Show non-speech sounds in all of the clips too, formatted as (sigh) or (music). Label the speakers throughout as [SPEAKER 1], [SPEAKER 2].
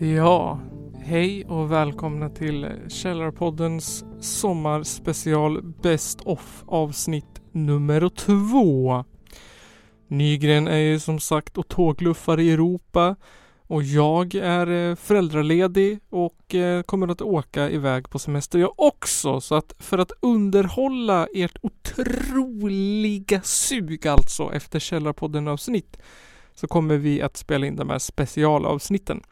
[SPEAKER 1] Ja, hej och välkomna till Källarpoddens sommarspecial Best of avsnitt nummer två. Nygren är ju som sagt och tågluffar i Europa och jag är eh, föräldraledig och eh, kommer att åka iväg på semester jag också. Så att för att underhålla ert otroliga sug alltså efter Källarpodden avsnitt så kommer vi att spela in de här specialavsnitten.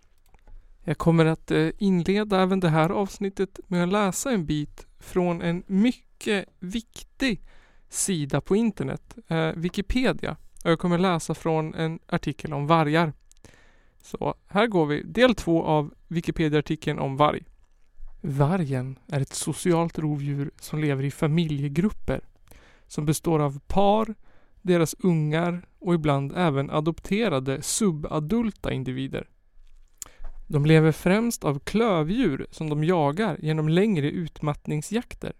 [SPEAKER 1] Jag kommer att eh, inleda även det här avsnittet med att läsa en bit från en mycket viktig sida på internet, eh, Wikipedia. Och jag kommer läsa från en artikel om vargar. Så här går vi. Del två av Wikipedia-artikeln om varg. Vargen är ett socialt rovdjur som lever i familjegrupper som består av par, deras ungar och ibland även adopterade subadulta individer. De lever främst av klövdjur som de jagar genom längre utmattningsjakter.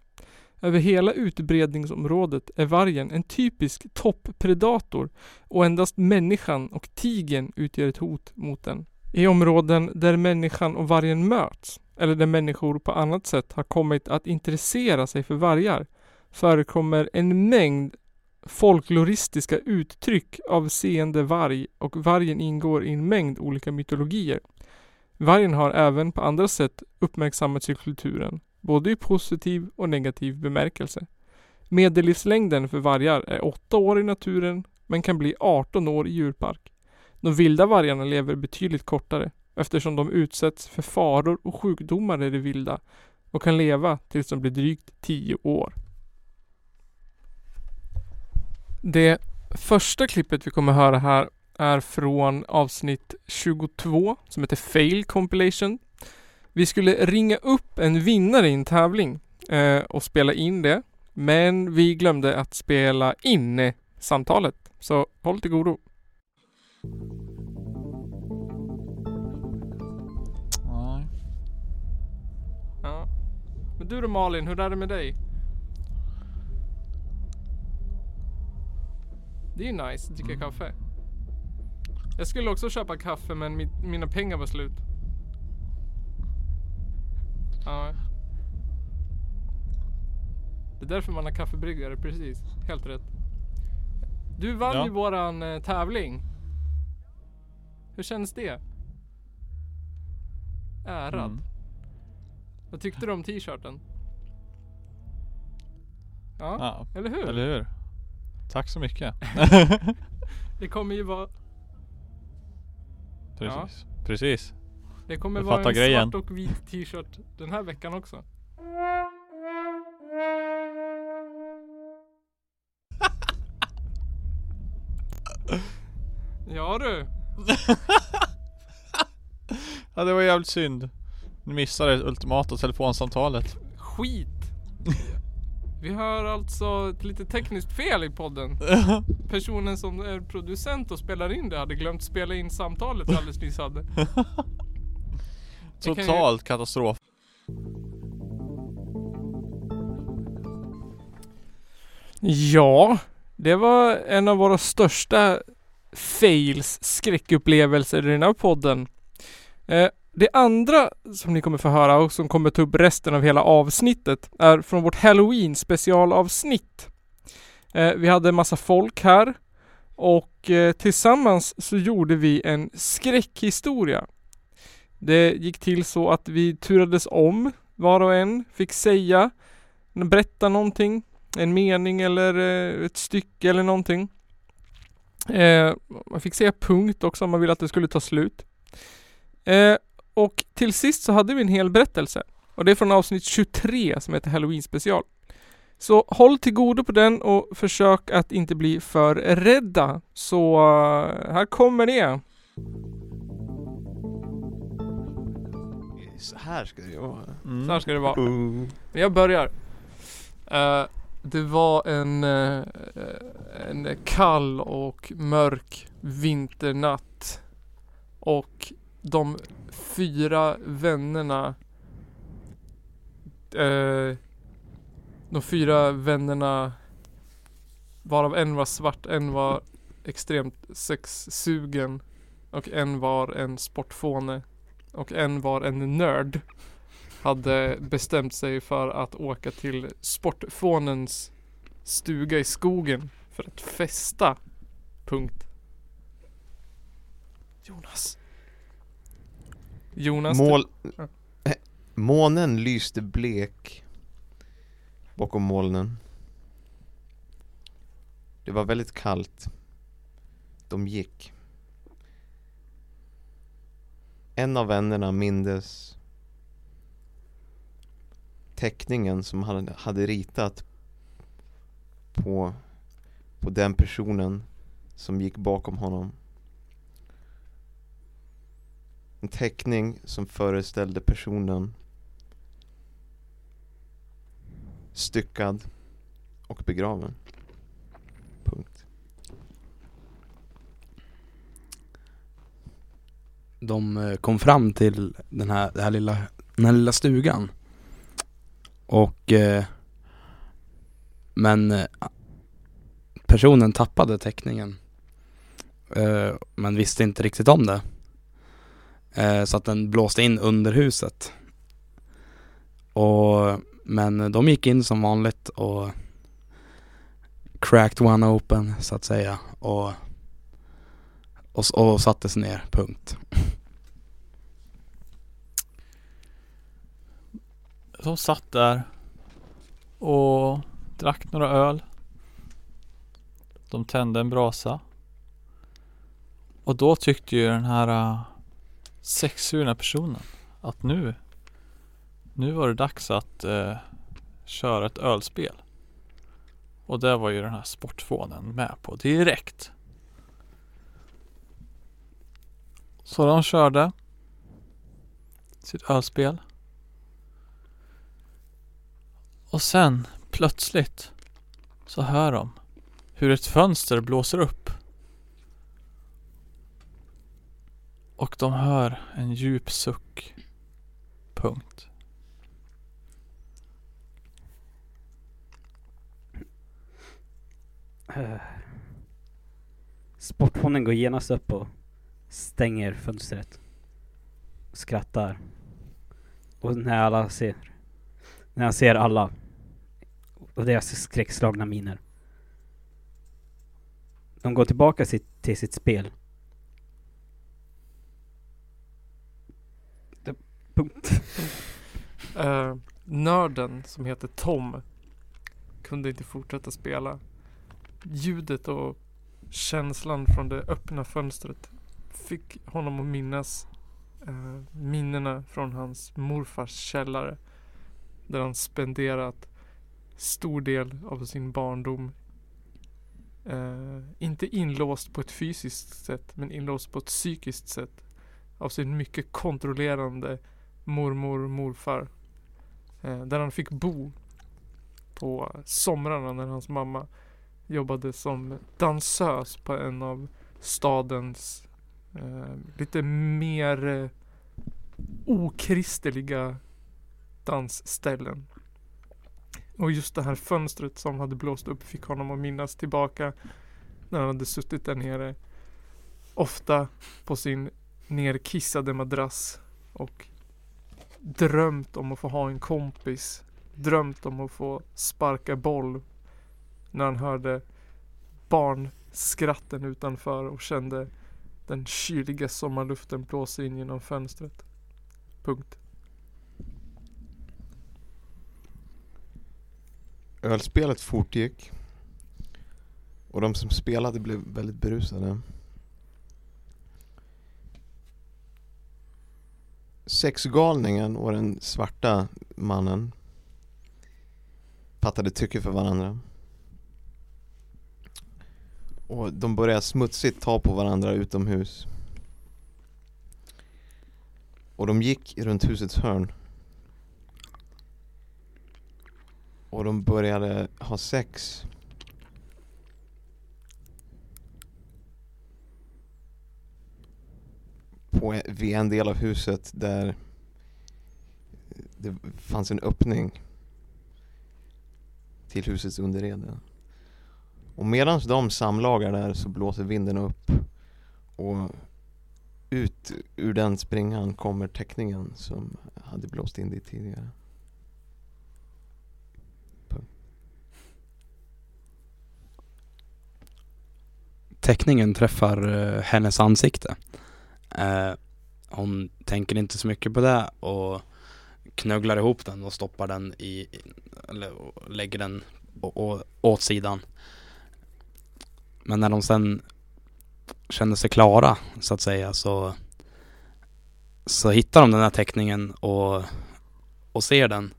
[SPEAKER 1] Över hela utbredningsområdet är vargen en typisk topppredator och endast människan och tigen utgör ett hot mot den. I områden där människan och vargen möts, eller där människor på annat sätt har kommit att intressera sig för vargar, förekommer en mängd folkloristiska uttryck avseende varg och vargen ingår i en mängd olika mytologier. Vargen har även på andra sätt uppmärksammats i kulturen, både i positiv och negativ bemärkelse. Medellivslängden för vargar är 8 år i naturen men kan bli 18 år i djurpark. De vilda vargarna lever betydligt kortare eftersom de utsätts för faror och sjukdomar i det vilda och kan leva tills de blir drygt 10 år. Det första klippet vi kommer höra här är från avsnitt 22 som heter Fail Compilation. Vi skulle ringa upp en vinnare i en tävling eh, och spela in det. Men vi glömde att spela in samtalet. Så håll till godo. Ja. Men du då Malin, hur är det med dig? Det är ju nice att dricka
[SPEAKER 2] Mm.
[SPEAKER 1] kaffe. Jag skulle också köpa kaffe men mi- mina pengar var slut. Ja. Det är därför man har kaffebryggare, precis. Helt rätt. Du vann
[SPEAKER 2] Ja.
[SPEAKER 1] ju våran eh, tävling. Hur känns det? Ärad.
[SPEAKER 2] Mm.
[SPEAKER 1] Vad tyckte du om t-shirten? Ja,
[SPEAKER 2] Ja,
[SPEAKER 1] eller hur?
[SPEAKER 2] eller hur? Tack så mycket. (laughs)
[SPEAKER 1] Det kommer ju vara
[SPEAKER 2] Precis. Precis.
[SPEAKER 1] Det kommer
[SPEAKER 2] Jag
[SPEAKER 1] vara en
[SPEAKER 2] grejen.
[SPEAKER 1] svart och vit t-shirt den här veckan också. (laughs) Ja du. (laughs)
[SPEAKER 2] Ja det var jävligt synd. Ni missade det ultimata telefonsamtalet.
[SPEAKER 1] Skit. Vi har alltså ett litet tekniskt fel i podden. (laughs) Personen som är producent och spelar in det hade glömt spela in samtalet vi (laughs) alldeles nyss hade. Kan ju-
[SPEAKER 2] Totalt katastrof.
[SPEAKER 1] Ja, det var en av våra största fails, skräckupplevelser i den här podden. Eh, det andra som ni kommer få höra och som kommer ta upp resten av hela avsnittet är från vårt Halloween specialavsnitt. Eh, vi hade en massa folk här och eh, tillsammans så gjorde vi en skräckhistoria. Det gick till så att vi turades om, var och en fick säga, berätta någonting en mening eller eh, ett stycke eller någonting. Eh, man fick säga punkt också om man ville att det skulle ta slut. Eh, och till sist så hade vi en hel berättelse. Och det är från avsnitt 23 som heter Halloween special. Så håll till godo på den och försök att inte bli för rädda. Så eh, här kommer det.
[SPEAKER 3] Så här ska det vara.
[SPEAKER 2] Mm.
[SPEAKER 1] Så här ska det vara.
[SPEAKER 3] Uh.
[SPEAKER 1] Men jag börjar. Eh, det var en, eh, en kall och mörk vinternatt. Och de fyra vännerna eh, De fyra vännerna Varav en var svart, en var extremt sexsugen och en var en sportfåne och en var en nörd hade bestämt sig för att åka till sportfånens stuga i skogen för att festa. Punkt. Jonas. Jonas.
[SPEAKER 3] Mål...
[SPEAKER 1] Ja.
[SPEAKER 3] Eh, Månen lyste blek bakom molnen. Det var väldigt kallt. De gick. En av vännerna mindes teckningen som han hade ritat på, på den personen som gick bakom honom. En teckning som föreställde personen styckad och begraven. Punkt.
[SPEAKER 4] De eh, kom fram till den här, den här, lilla, den här lilla stugan. Och eh, Men eh, personen tappade teckningen. Eh, men visste inte riktigt om det. Eh, så att den blåste in under huset. Och, men de gick in som vanligt och cracked one open så att säga. Och, och, och satte sig ner, punkt.
[SPEAKER 2] De satt där och drack några öl. De tände en brasa. Och då tyckte ju den här sexsugna personen att nu, nu var det dags att eh, köra ett ölspel. Och det var ju den här sportfånen med på direkt. Så de körde sitt ölspel. Och sen plötsligt så hör de hur ett fönster blåser upp. Och de hör en djup suck. Punkt.
[SPEAKER 5] Eh. Sportfonden går genast upp och stänger fönstret. Skrattar. Och när alla ser, när han ser alla och deras skräckslagna miner. De går tillbaka sitt, till sitt spel. Punkt.
[SPEAKER 1] uh, (laughs) nörden som heter Tom kunde inte fortsätta spela. Ljudet och känslan från det öppna fönstret fick honom att minnas uh, minnena från hans morfars källare. Där han spenderat stor del av sin barndom. Uh, inte inlåst på ett fysiskt sätt men inlåst på ett psykiskt sätt. Av sin mycket kontrollerande mormor och morfar. Eh, där han fick bo på somrarna när hans mamma jobbade som dansös på en av stadens eh, lite mer eh, okristliga dansställen. Och just det här fönstret som hade blåst upp fick honom att minnas tillbaka när han hade suttit där nere. Ofta på sin nerkissade madrass och drömt om att få ha en kompis. Drömt om att få sparka boll. När han hörde barnskratten utanför och kände den kyliga sommarluften blåsa in genom fönstret. Punkt.
[SPEAKER 3] Ölspelet fortgick. Och de som spelade blev väldigt berusade. Sexgalningen och den svarta mannen fattade tycke för varandra. Och de började smutsigt ta på varandra utomhus. Och de gick runt husets hörn. Och de började ha sex. På, vid en del av huset där det fanns en öppning till husets underrede. Och medan de samlagar där så blåser vinden upp och ut ur den springan kommer teckningen som hade blåst in dit tidigare.
[SPEAKER 4] Teckningen träffar eh, hennes ansikte. Eh, hon tänker inte så mycket på det och knögglar ihop den och stoppar den i, eller lägger den å, åt sidan. Men när de sen känner sig klara så att säga så så hittar de den här teckningen och, och ser den.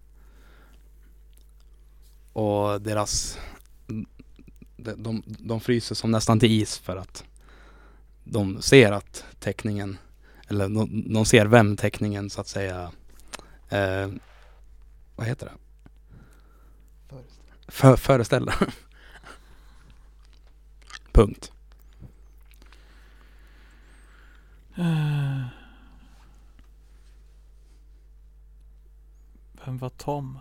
[SPEAKER 4] Och deras de, de, de fryser som nästan till is för att de ser att teckningen eller de, de ser vem teckningen så att säga eh, vad heter det? För, föreställer. (laughs) Punkt.
[SPEAKER 2] Eh. Vem var Tom?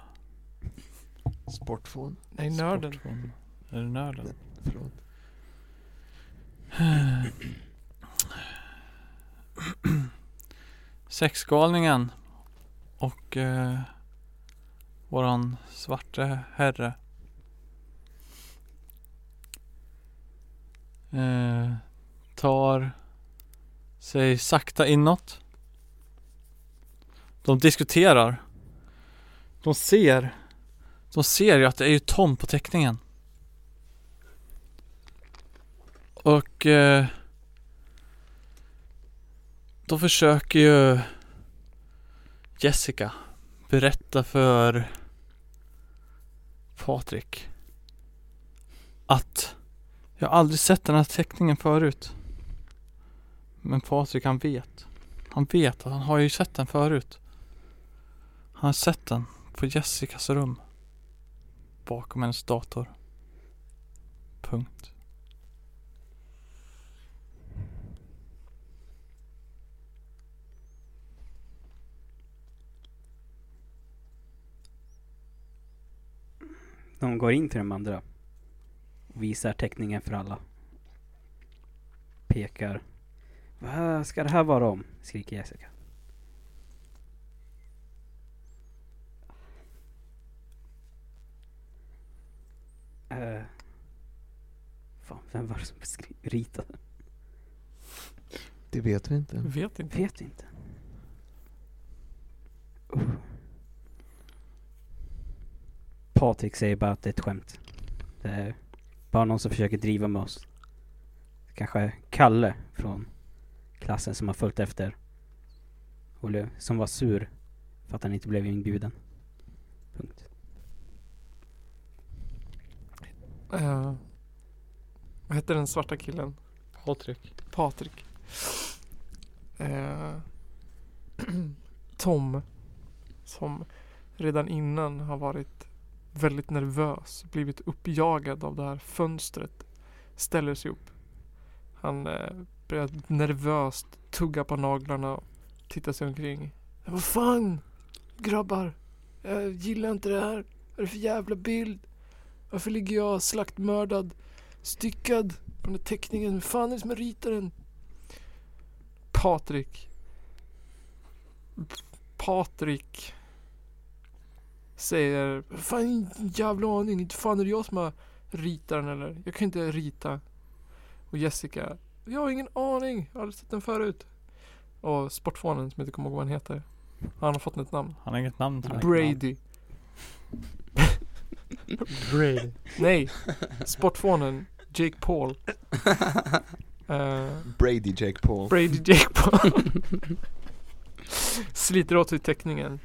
[SPEAKER 3] Sportfån?
[SPEAKER 1] Nej, nörden.
[SPEAKER 2] Sportfon. Är det nörden?
[SPEAKER 3] Förlåt.
[SPEAKER 2] Sexgalningen och eh, våran svarte herre. Eh, tar sig sakta inåt. De diskuterar. De ser. De ser ju att det är ju Tom på teckningen. Och eh, då försöker ju Jessica berätta för Patrik att jag aldrig sett den här teckningen förut. Men Patrik han vet. Han vet att han har ju sett den förut. Han har sett den på Jessicas rum. Bakom hennes dator. Punkt.
[SPEAKER 5] De går in till de andra. Visar teckningen för alla. Pekar. Vad ska det här vara om? Skriker Jessica. Uh, fan, vem var det som beskri- ritade?
[SPEAKER 3] Det vet vi inte.
[SPEAKER 1] Vet inte.
[SPEAKER 5] Vet inte. Uh. Patrik säger bara att det är ett skämt. Det är bara någon som försöker driva med oss. Kanske Kalle från klassen som har följt efter. Som var sur för att han inte blev inbjuden. Punkt.
[SPEAKER 1] Eh, vad hette den svarta killen?
[SPEAKER 2] Patrik.
[SPEAKER 1] Patrik. Eh, (clears throat) Tom. Som redan innan har varit väldigt nervös. Blivit uppjagad av det här fönstret. Ställer sig upp. Han eh, börjar nervöst tugga på naglarna och titta sig omkring. Vad fan grabbar. Jag gillar inte det här. Vad är det för jävla bild? Varför ligger jag slaktmördad? Styckad på den där teckningen. Vem fan är det som har ritat den? Patrik. Patrik. Säger. Fan jävla aning. Inte fan är det jag som har ritat den eller? Jag kan inte rita. Och Jessica. Jag har ingen aning. Jag har aldrig sett den förut. Och sportfånen som jag inte kommer ihåg vad han heter. Han har fått ett namn.
[SPEAKER 2] Han har inget namn tror jag.
[SPEAKER 1] Brady.
[SPEAKER 2] Brady.
[SPEAKER 1] Nej. Sportfånen. Jake Paul. Eh,
[SPEAKER 3] Brady Jake Paul.
[SPEAKER 1] Brady Jake Paul. (laughs) Sliter åt sig teckningen.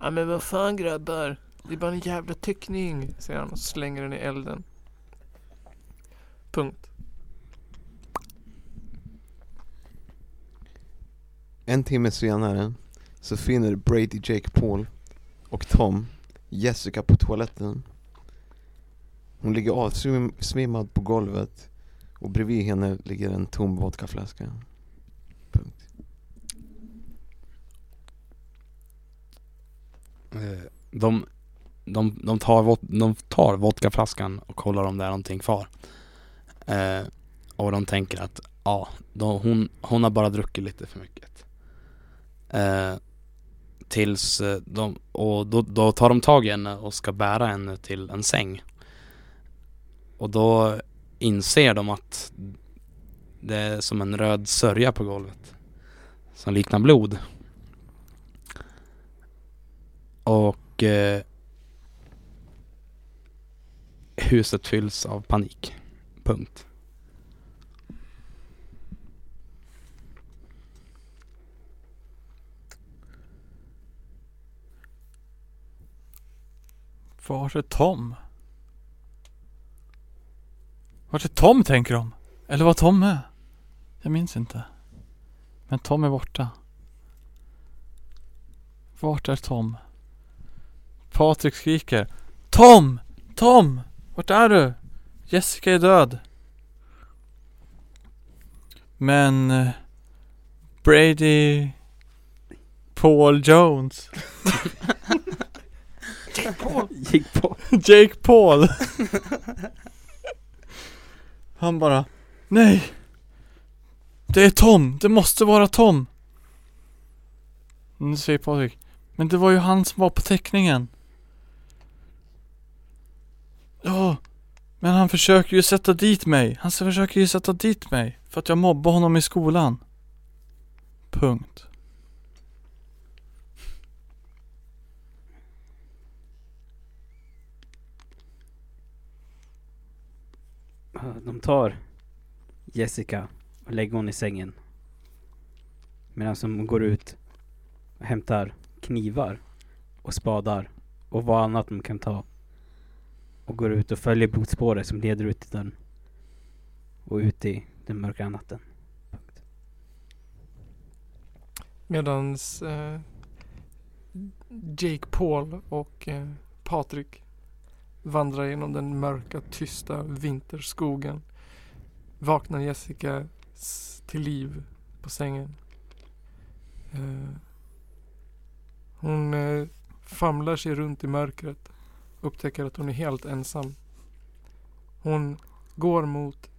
[SPEAKER 1] Ja men vad fan grabbar. Det är bara en jävla teckning. Säger han och slänger den i elden. Punkt.
[SPEAKER 3] En timme senare så finner Brady Jake Paul och Tom Jessica på toaletten. Hon ligger avsvimmad på golvet och bredvid henne ligger en tom vodkaflaska. Punkt.
[SPEAKER 4] Eh, Eh, de, de, de, tar, de tar vodkaflaskan och kollar om det är någonting kvar. Eh, och de tänker att ja, de, hon, hon har bara druckit lite för mycket. Eh, tills eh, de, och då, då tar de tag i henne och ska bära henne till en säng. Och då inser de att det är som en röd sörja på golvet. Som liknar blod. Och eh, huset fylls av panik. Punkt.
[SPEAKER 2] Var är Tom? Vart är Tom tänker de? Eller var Tom är? Jag minns inte. Men Tom är borta. Vart är Tom? Patrik skriker. Tom! Tom! Vart är du? Jessica är död. Men eh, Brady Paul Jones
[SPEAKER 5] Gick på.
[SPEAKER 2] Jake Paul Han bara Nej Det är Tom, det måste vara Tom Nu säger Patrik Men det var ju han som var på teckningen Ja Men han försöker ju sätta dit mig Han försöker ju sätta dit mig För att jag mobbar honom i skolan Punkt
[SPEAKER 5] De tar Jessica och lägger hon i sängen. Medan de går ut och hämtar knivar och spadar och vad annat de kan ta. Och går ut och följer blodspåret som leder ut till dörren Och ut i den mörka natten.
[SPEAKER 1] Medans eh, Jake Paul och eh, Patrik vandrar genom den mörka, tysta vinterskogen. Vaknar Jessica till liv på sängen. Eh, hon eh, famlar sig runt i mörkret. Upptäcker att hon är helt ensam. Hon går mot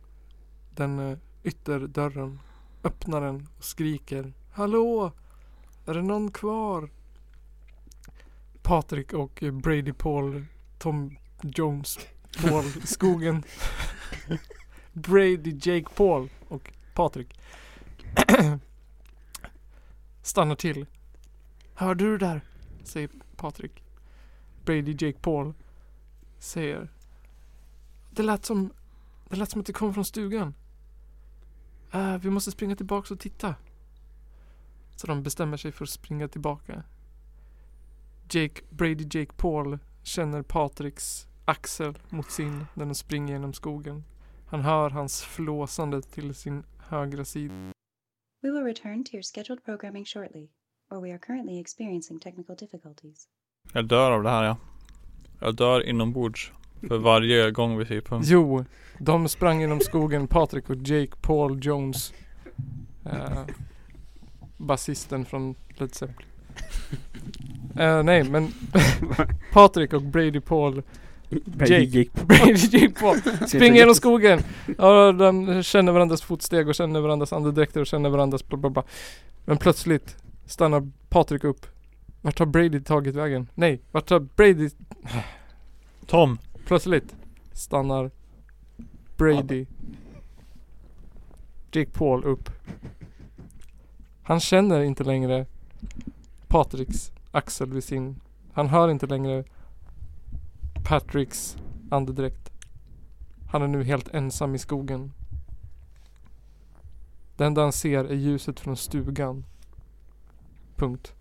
[SPEAKER 1] den eh, ytterdörren. Öppnar den och skriker. Hallå! Är det någon kvar? Patrik och Brady Paul, Tom Jones Paul (laughs) skogen. Brady, Jake Paul och Patrik. (clears throat) Stannar till. Hörde du där? Säger Patrik. Brady, Jake Paul säger. Det lät som, det lät som att det kom från stugan. Uh, vi måste springa tillbaka och titta. Så de bestämmer sig för att springa tillbaka. Jake, Brady Jake Paul känner Patriks axel mot sin när de springer genom skogen. Han hör hans flåsande till sin högra sida.
[SPEAKER 6] We will return to your scheduled programming shortly, or we are currently experiencing technical difficulties.
[SPEAKER 2] Jag dör av det här ja Jag dör inombords För varje gång vi säger punkt
[SPEAKER 1] Jo, de sprang genom skogen, Patrik och Jake Paul Jones. Uh, Basisten från Led Zeppelin. Eh, nej men (laughs) Patrik och Brady Paul
[SPEAKER 5] Brady
[SPEAKER 1] Jake.
[SPEAKER 5] på. (laughs)
[SPEAKER 1] Brady Jake Paul (laughs) springer genom skogen. Ja, de känner varandras fotsteg och känner varandras andedräkter och känner varandras bla bla bla. Men plötsligt stannar Patrik upp. Vart har Brady tagit vägen? Nej, vart har Brady
[SPEAKER 2] Tom
[SPEAKER 1] Plötsligt stannar Brady Jake Paul upp. Han känner inte längre Patricks axel vid sin. Han hör inte längre Patricks andedräkt. Han är nu helt ensam i skogen. Det enda han ser är ljuset från stugan. Punkt.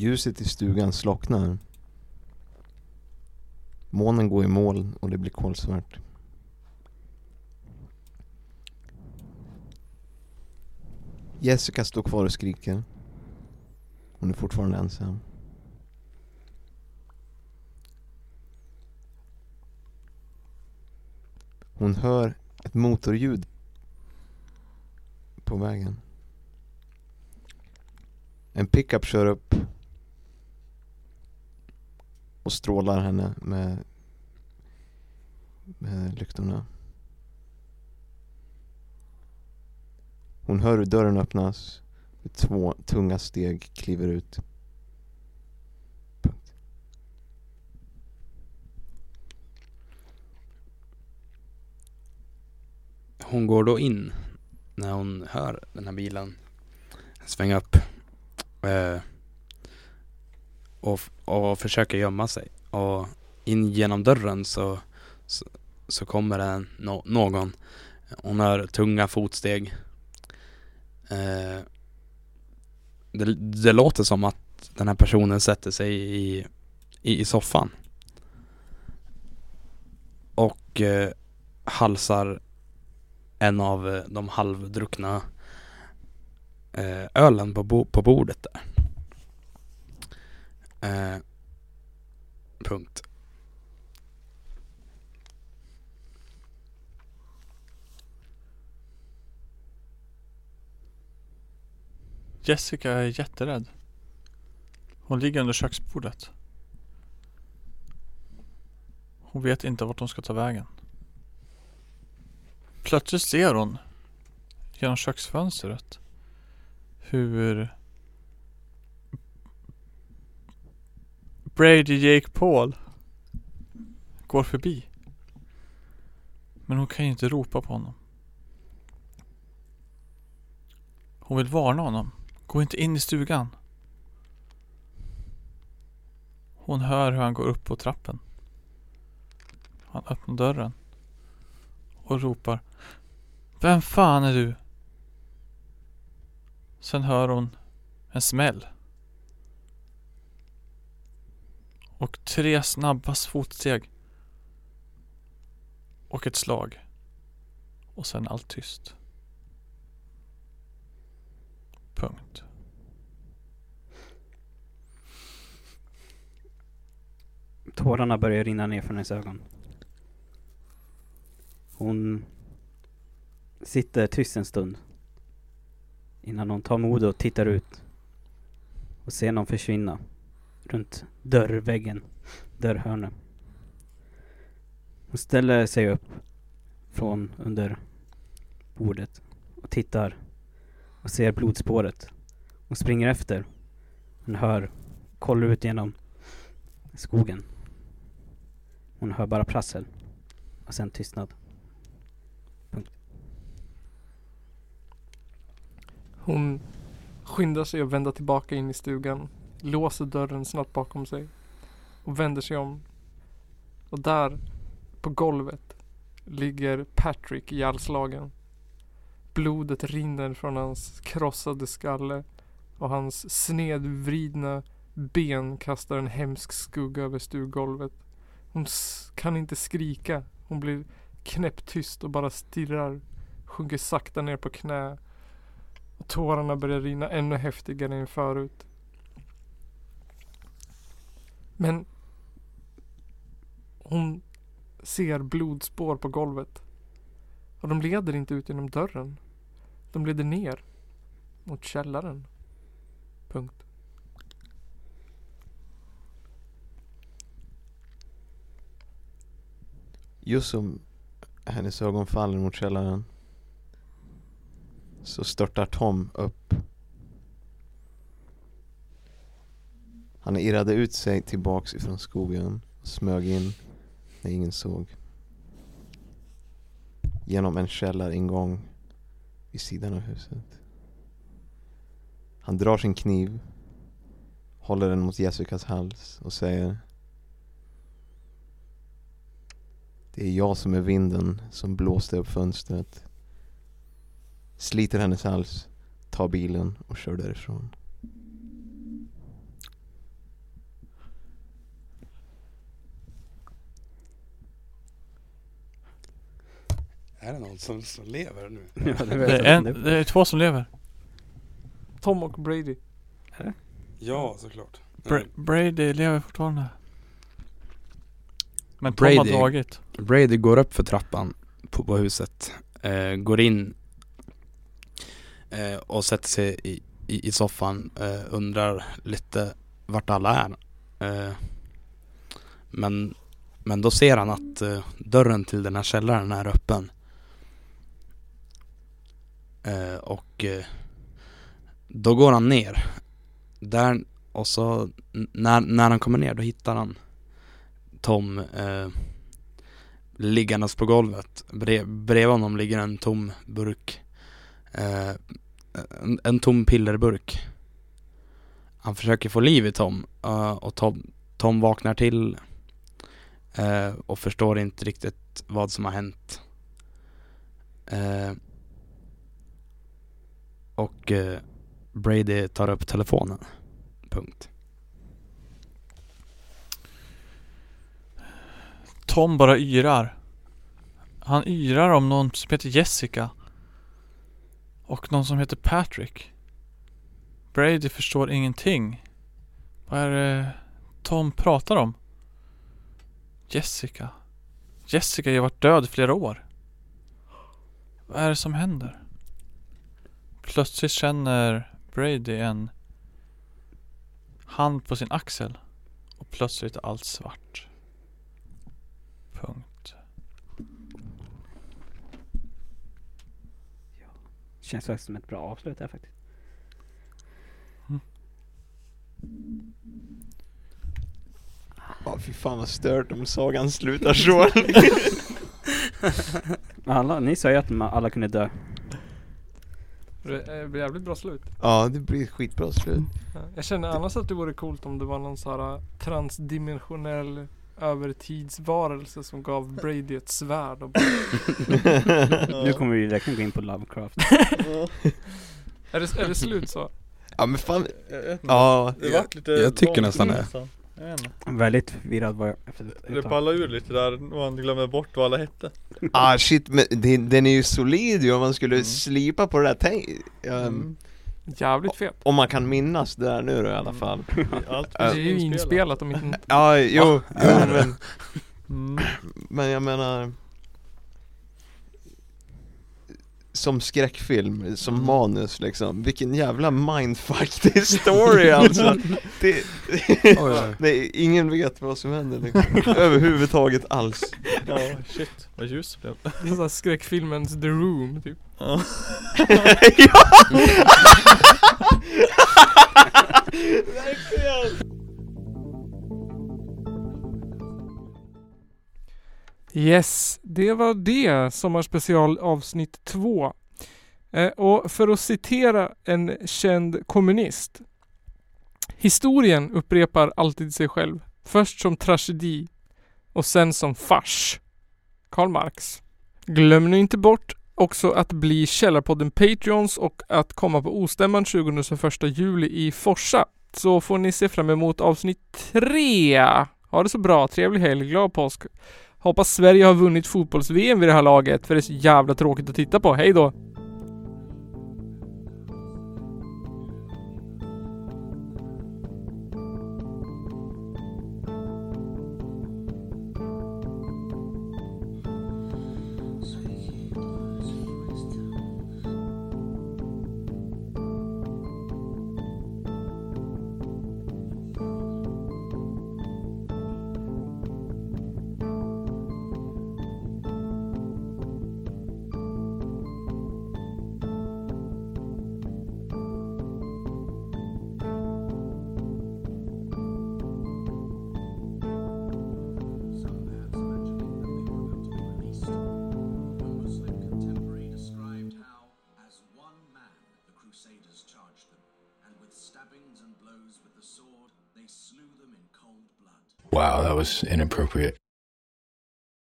[SPEAKER 3] Ljuset i stugan slocknar. Månen går i moln och det blir kolsvart. Jessica står kvar och skriker. Hon är fortfarande ensam. Hon hör ett motorljud på vägen. En pickup kör upp och strålar henne med, med lyktorna. Hon hör hur dörren öppnas två tunga steg kliver ut. Punkt.
[SPEAKER 4] Hon går då in när hon hör den här bilen svänga upp. Eh, och, och försöker gömma sig. Och in genom dörren så, så, så kommer det no, någon. Hon hör tunga fotsteg. Eh, det, det låter som att den här personen sätter sig i, i, i soffan. Och eh, halsar en av eh, de halvdruckna eh, ölen på, bo- på bordet där. Eh, punkt.
[SPEAKER 2] Jessica är jätterädd. Hon ligger under köksbordet. Hon vet inte vart hon ska ta vägen. Plötsligt ser hon genom köksfönstret hur Brady Jake Paul går förbi. Men hon kan ju inte ropa på honom. Hon vill varna honom. Gå inte in i stugan. Hon hör hur han går upp på trappen. Han öppnar dörren. Och ropar. Vem fan är du? Sen hör hon en smäll. Och tre snabba fotsteg. Och ett slag. Och sen allt tyst. Punkt.
[SPEAKER 5] Tårarna börjar rinna ner från hennes ögon. Hon sitter tyst en stund. Innan hon tar mod och tittar ut. Och ser någon försvinna. Runt dörrväggen. dörrhörnet. Hon ställer sig upp. Från under bordet. Och tittar. Och ser blodspåret. Hon springer efter. Hon hör. Kollar ut genom skogen. Hon hör bara prassel. Och sen tystnad.
[SPEAKER 1] Hon skyndar sig att vända tillbaka in i stugan. Låser dörren snabbt bakom sig. Och vänder sig om. Och där, på golvet, ligger Patrick ihjälslagen. Blodet rinner från hans krossade skalle. Och hans snedvridna ben kastar en hemsk skugga över stuggolvet. Hon kan inte skrika. Hon blir knäpptyst och bara stirrar. Sjunker sakta ner på knä. Och tårarna börjar rinna ännu häftigare än förut. Men hon ser blodspår på golvet. Och de leder inte ut genom dörren. De leder ner mot källaren. Punkt.
[SPEAKER 3] Just som hennes ögon faller mot källaren så störtar Tom upp. Han irrade ut sig tillbaks ifrån skogen och smög in när ingen såg. Genom en källaringång vid sidan av huset. Han drar sin kniv, håller den mot Jessicas hals och säger Det är jag som är vinden som blåste upp fönstret. Sliter hennes hals, tar bilen och kör därifrån.
[SPEAKER 4] Är det någon som, som lever nu? (laughs)
[SPEAKER 5] Ja, det,
[SPEAKER 2] Det är, en, det är två som lever.
[SPEAKER 1] Tom och Brady.
[SPEAKER 4] Ja, såklart.
[SPEAKER 2] Bra- Brady lever fortfarande. Men Tom har
[SPEAKER 4] Brady.
[SPEAKER 2] dragit.
[SPEAKER 4] Brady går upp för trappan på, på huset, eh, går in eh, och sätter sig i, i, i soffan, eh, undrar lite vart alla är. Eh, Men, men då ser han att eh, dörren till den här källaren är öppen. Eh, och eh, då går han ner. Där, och så när, när han kommer ner då hittar han Tom eh, liggandes på golvet. Brev, bredvid honom ligger en tom burk. Eh, en, en tom pillerburk. Han försöker få liv i Tom eh, och Tom, Tom vaknar till eh, och förstår inte riktigt vad som har hänt. Eh, och eh, Brady tar upp telefonen. Punkt.
[SPEAKER 2] Tom bara yrar. Han yrar om någon som heter Jessica. Och någon som heter Patrick. Brady förstår ingenting. Vad är det Tom pratar om? Jessica. Jessica har ju varit död i flera år. Vad är det som händer? Plötsligt känner Brady en hand på sin axel. Och plötsligt är allt svart. Punkt.
[SPEAKER 5] Känns faktiskt som ett bra avslut där faktiskt.
[SPEAKER 3] Ja fy fan vad stört om sagan slutar så. (laughs)
[SPEAKER 5] Alla, ni sa ju att alla kunde dö.
[SPEAKER 1] Det blir jävligt bra slut.
[SPEAKER 3] ja det blir skitbra slut.
[SPEAKER 1] Ja, Jag känner annars att det vore coolt om det var någon sån här transdimensionell övertidsvarelse som gav Brady ett svärd och bara, (laughs)
[SPEAKER 5] Nu kommer vi verkligen gå in på Lovecraft. (laughs)
[SPEAKER 1] är, det, är det slut så?
[SPEAKER 3] Ja men fan,
[SPEAKER 2] Jag
[SPEAKER 3] ja.
[SPEAKER 2] Det vart lite
[SPEAKER 4] jag tycker nästan det.
[SPEAKER 5] Väldigt förvirrad var jag efter ett
[SPEAKER 2] Det
[SPEAKER 5] tag.
[SPEAKER 2] pallade ur lite där och han glömmer bort vad alla hette.
[SPEAKER 3] Ah shit men den, den är ju solid ju om man skulle
[SPEAKER 2] Mm.
[SPEAKER 3] slipa på det där tänk, um,
[SPEAKER 2] Mm.
[SPEAKER 1] Jävligt fet.
[SPEAKER 3] Om man kan minnas det där nu då i alla fall (laughs)
[SPEAKER 2] Allt
[SPEAKER 1] Det är ju inspelat om inte
[SPEAKER 3] Ja, jo, jo men,
[SPEAKER 2] Mm.
[SPEAKER 3] men jag menar Som skräckfilm, som
[SPEAKER 2] Mm.
[SPEAKER 3] manus liksom, vilken jävla mindfuck det är story (laughs) alltså det,
[SPEAKER 4] Oj, oj.
[SPEAKER 3] Nej, ingen vet vad som händer liksom, överhuvudtaget alls
[SPEAKER 2] Ja, shit. Vad ljus det blev.
[SPEAKER 1] Det är såhär skräckfilmens The Room typ.
[SPEAKER 2] Ja. (laughs) (laughs)
[SPEAKER 1] Yes, det var det. Sommarspecial avsnitt 2. Eh, och för att citera en känd kommunist. Historien upprepar alltid sig själv. Först som tragedi och sen som fars. Karl Marx. Glöm nu inte bort också att bli Källarpodden Patreons och att komma på Ostämman 20-21 juli i Forsa. Så får ni se fram emot avsnitt 3. Ha det så bra, trevlig helg, glad påsk. Hoppas Sverige har vunnit fotbolls-VM vid det här laget, för det är så jävla tråkigt att titta på. Hej då!
[SPEAKER 7] Was inappropriate.